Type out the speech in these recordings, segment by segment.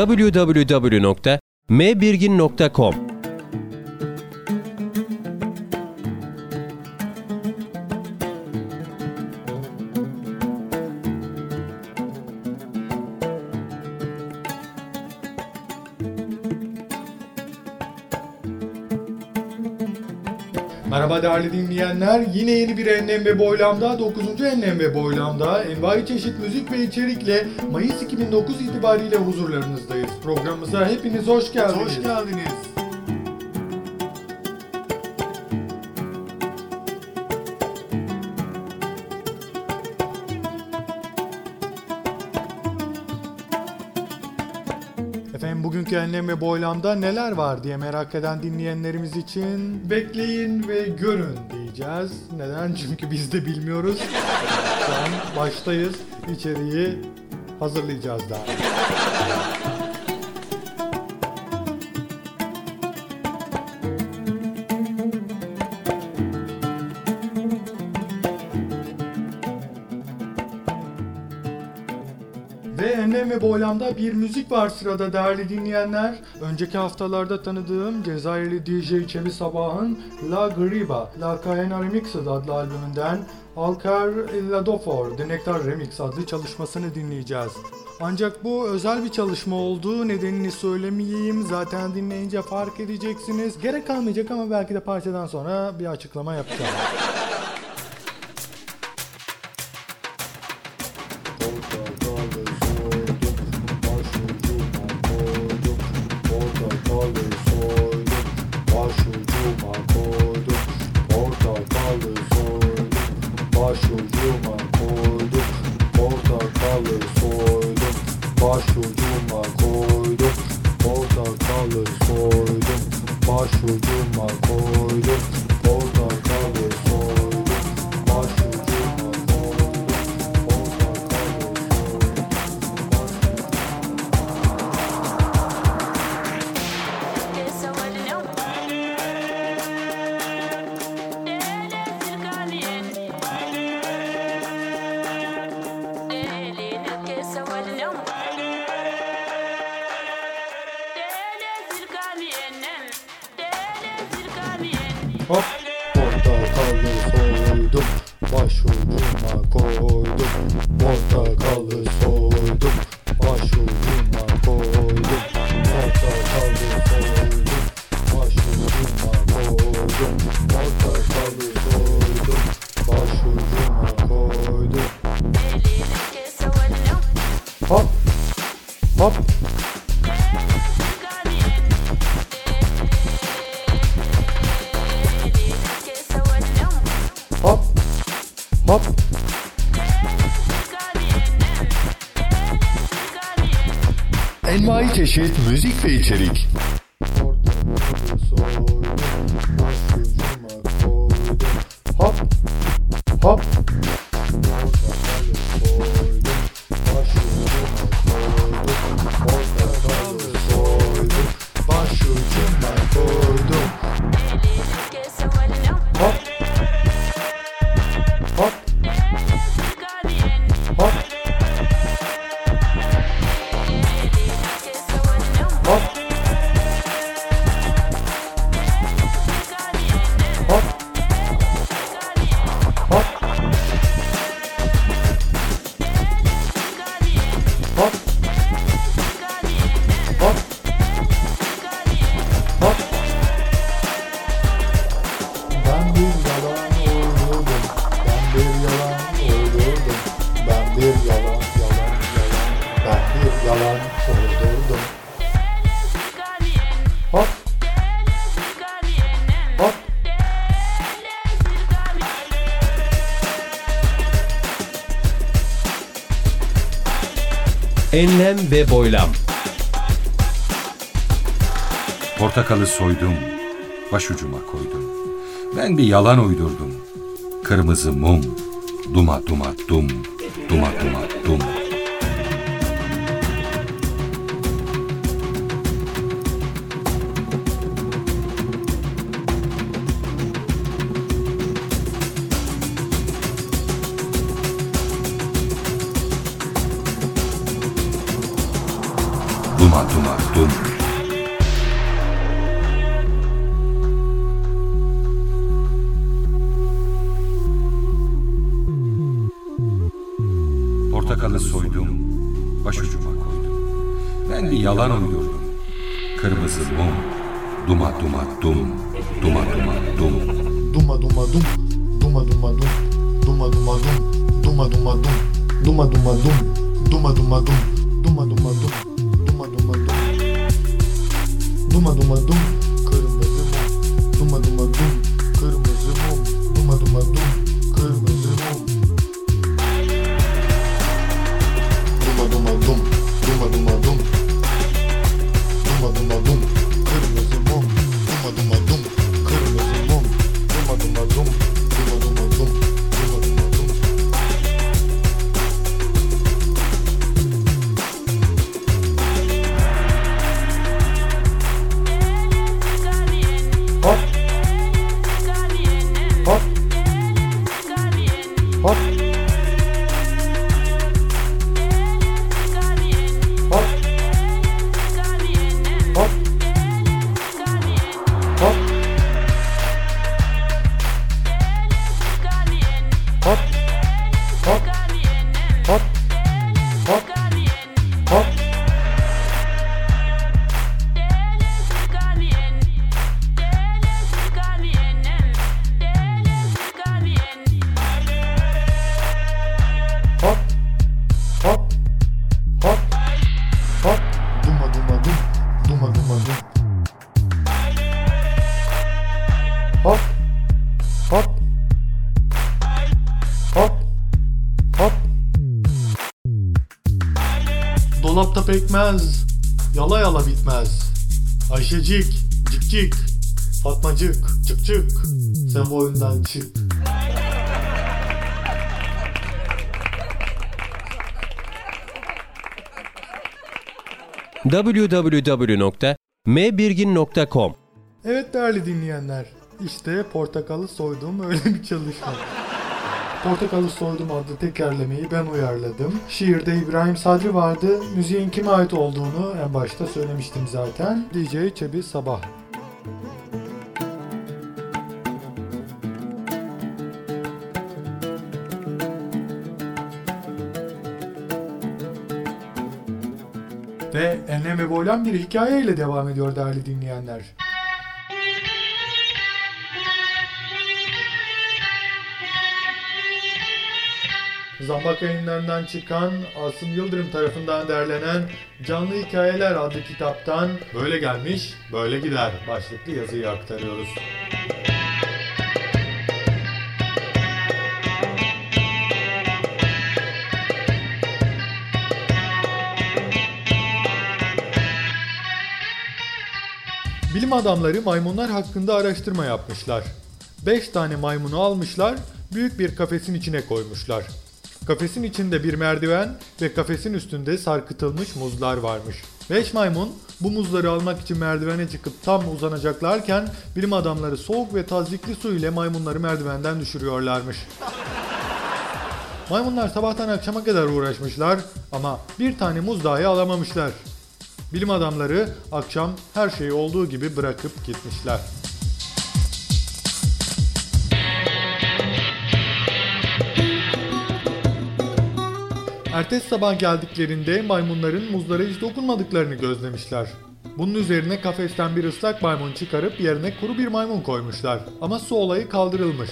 www.mbirgin.com Merhaba değerli dinleyenler. Yine yeni bir Enlem ve Boylam'da 9. Enlem ve Boylam'da envai çeşit müzik ve içerikle Mayıs 2009 itibariyle huzurlarınızdayız. Programımıza hepiniz hoş geldiniz. Hoş geldiniz. Bugünkü Enlem ve Boylam'da neler var diye merak eden dinleyenlerimiz için bekleyin ve görün diyeceğiz. Neden? Çünkü biz de bilmiyoruz. Şu an baştayız. İçeriği hazırlayacağız daha. Boylam'da bir müzik var sırada değerli dinleyenler. Önceki haftalarda tanıdığım Cezayirli DJ Çevi Sabah'ın La Griba, La Caena Remixed adlı albümünden Alcar La Dofor, The Nectar Remix adlı çalışmasını dinleyeceğiz. Ancak bu özel bir çalışma olduğu nedenini söylemeyeyim. Zaten dinleyince fark edeceksiniz. Gerek kalmayacak ama belki de parçadan sonra bir açıklama yapacağım. Çeşit müzik ve içerik. Hop. Hop. Ve boylam. Portakalı soydum, başucuma koydum. Ben bir yalan uydurdum. Kırmızı mum, duma duma dum, duma duma dum. Mum, duma duma dum, duma duma dum. Duma duma dum, duma duma dum, duma duma dum, duma duma dum, duma duma dum, duma duma dum, duma duma dum, duma duma dum, duma duma dum, bitmez. Ayşecik, cik cik, Fatmacık, çık çık. Sen bu oyundan çık. www.mbirgin.com Evet değerli dinleyenler, işte portakalı soydum öyle bir çalışma. Portakalı soydum adlı tekerlemeyi ben uyarladım. Şiirde İbrahim Sadri vardı. Müziğin kime ait olduğunu en başta söylemiştim zaten. DJ Çebi Sabah. Ve enlem ve boylam bir hikayeyle devam ediyor değerli dinleyenler. Zambak yayınlarından çıkan Asım Yıldırım tarafından derlenen Canlı Hikayeler adlı kitaptan Böyle gelmiş, böyle gider başlıklı yazıyı aktarıyoruz. Bilim adamları maymunlar hakkında araştırma yapmışlar. 5 tane maymunu almışlar, büyük bir kafesin içine koymuşlar. Kafesin içinde bir merdiven ve kafesin üstünde sarkıtılmış muzlar varmış. 5 maymun bu muzları almak için merdivene çıkıp tam uzanacaklarken bilim adamları soğuk ve tazikli su ile maymunları merdivenden düşürüyorlarmış. Maymunlar sabahtan akşama kadar uğraşmışlar ama bir tane muz dahi alamamışlar. Bilim adamları akşam her şeyi olduğu gibi bırakıp gitmişler. Ertesi sabah geldiklerinde maymunların muzlara hiç dokunmadıklarını gözlemişler. Bunun üzerine kafesten bir ıslak maymun çıkarıp yerine kuru bir maymun koymuşlar. Ama su olayı kaldırılmış.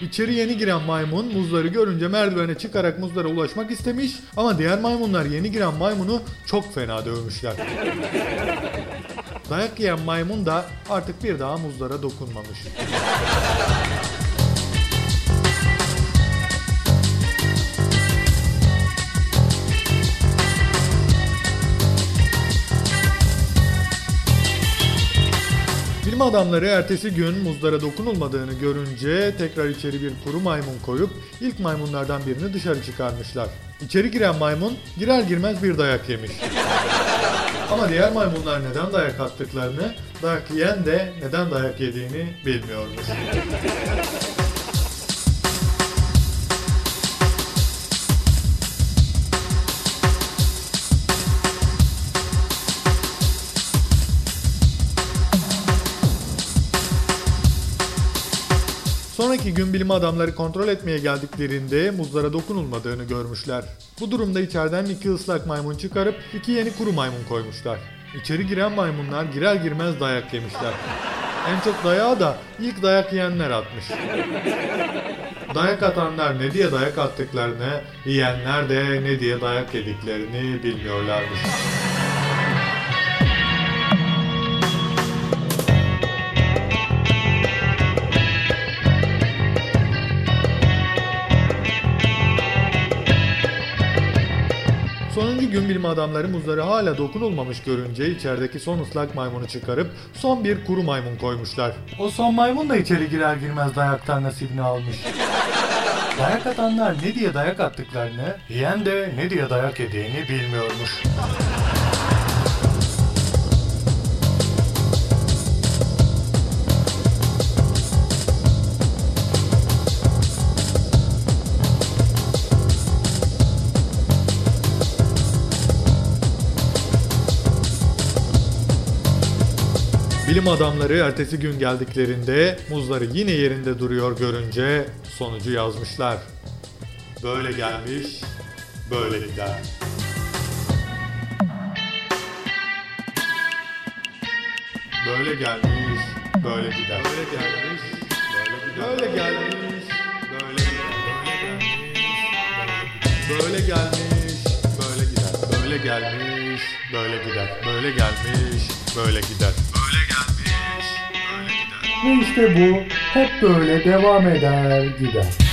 İçeri yeni giren maymun muzları görünce merdivene çıkarak muzlara ulaşmak istemiş ama diğer maymunlar yeni giren maymunu çok fena dövmüşler. Dayak yiyen maymun da artık bir daha muzlara dokunmamış. Adamları ertesi gün muzlara dokunulmadığını görünce tekrar içeri bir kuru maymun koyup ilk maymunlardan birini dışarı çıkarmışlar. İçeri giren maymun girer girmez bir dayak yemiş. Ama diğer maymunlar neden dayak attıklarını, dayak yiyen de neden dayak yediğini bilmiyormuş. Gün bilim adamları kontrol etmeye geldiklerinde muzlara dokunulmadığını görmüşler. Bu durumda içeriden iki ıslak maymun çıkarıp iki yeni kuru maymun koymuşlar. İçeri giren maymunlar girer girmez dayak yemişler. En çok dayağı da ilk dayak yiyenler atmış. Dayak atanlar ne diye dayak attıklarını, yiyenler de ne diye dayak yediklerini bilmiyorlarmış. Gün bilim adamları muzları hala dokunulmamış görünce içerideki son ıslak maymunu çıkarıp son bir kuru maymun koymuşlar. O son maymun da içeri girer girmez dayaktan nasibini almış. Dayak atanlar ne diye dayak attıklarını, yiyen de ne diye dayak yediğini bilmiyormuş. Bilim adamları ertesi gün geldiklerinde muzları yine yerinde duruyor görünce sonucu yazmışlar. Böyle gelmiş, böyle gider. Böyle gelmiş, böyle gider. Böyle gelmiş, böyle gider. Böyle gelmiş, böyle gider. Böyle gelmiş, böyle gider. Böyle gelmiş, böyle gider. Böyle gelmiş, böyle gider. Böyle gelmiş. Ve işte bu hep böyle devam eder gider.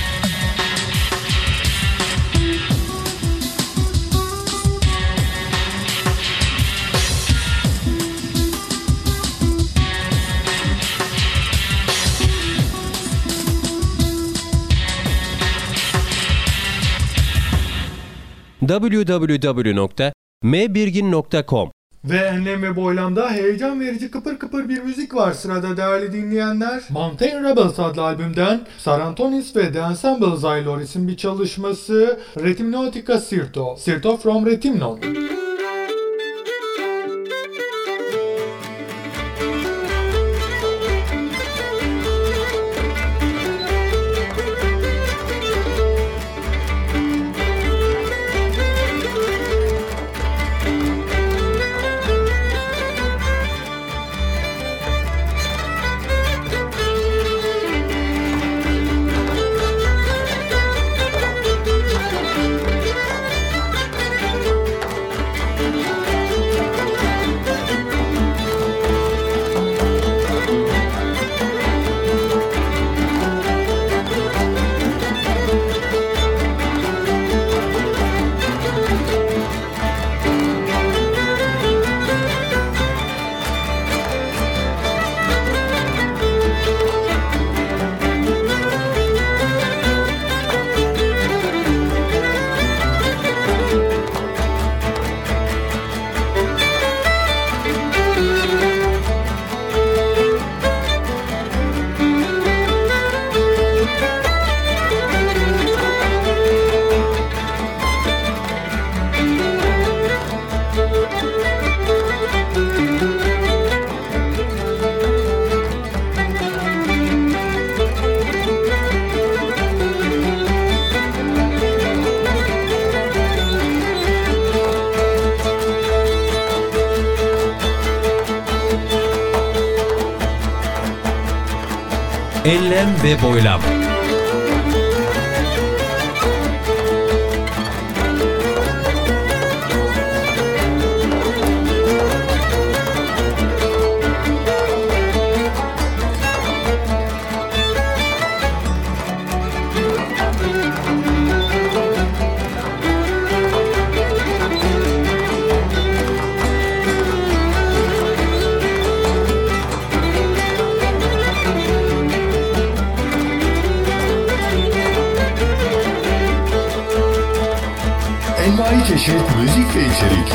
www.mbirgin.com Ve enlem ve boylamda heyecan verici kıpır kıpır bir müzik var sırada değerli dinleyenler. Mountain Rebels adlı albümden Sarantonis ve The Ensemble Xyloris'in bir çalışması Rhythmnautica Sirto. Sirto from Rhythmnon. Enlem ve boylam Envai çeşit müzik ve içerik.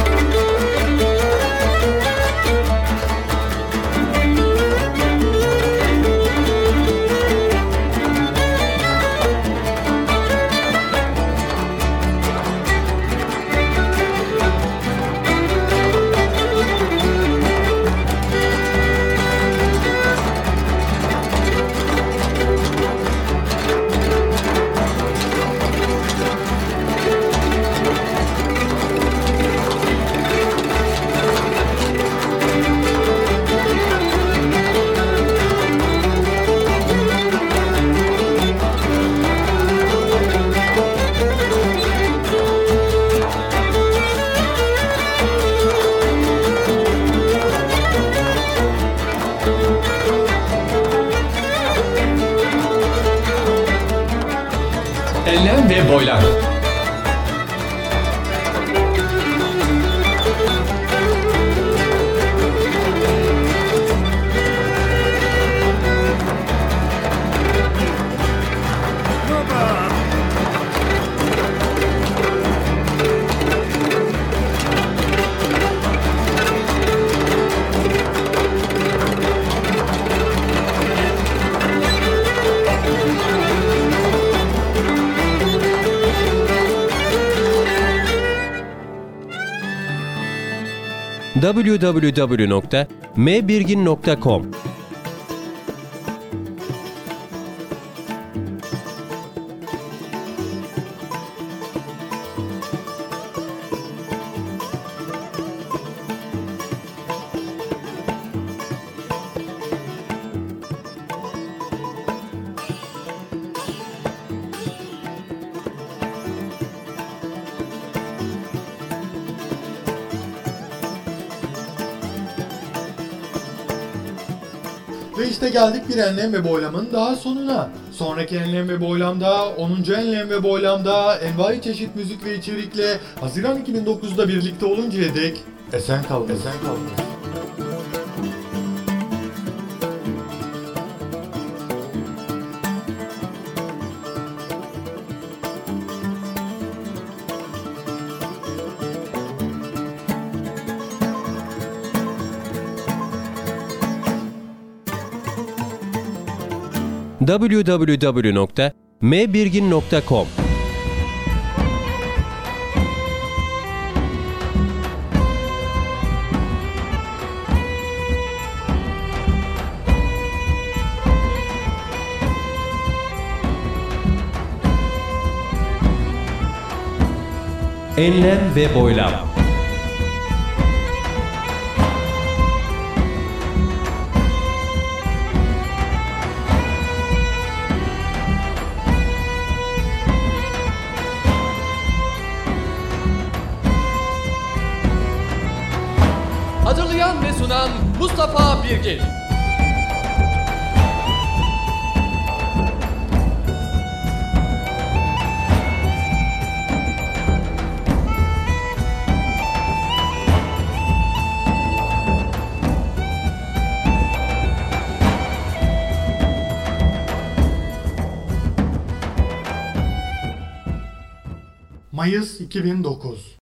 www.mbirgin.com Ve işte geldik bir enlem ve boylamın daha sonuna. Sonraki enlem ve boylamda, 10. enlem ve boylamda envai çeşit müzik ve içerikle Haziran 2009'da birlikte oluncaya dek esen kalın. Esen kalın. www.mbirgin.com Enlem ve boylam. Mustafa Birgin. Mayıs 2009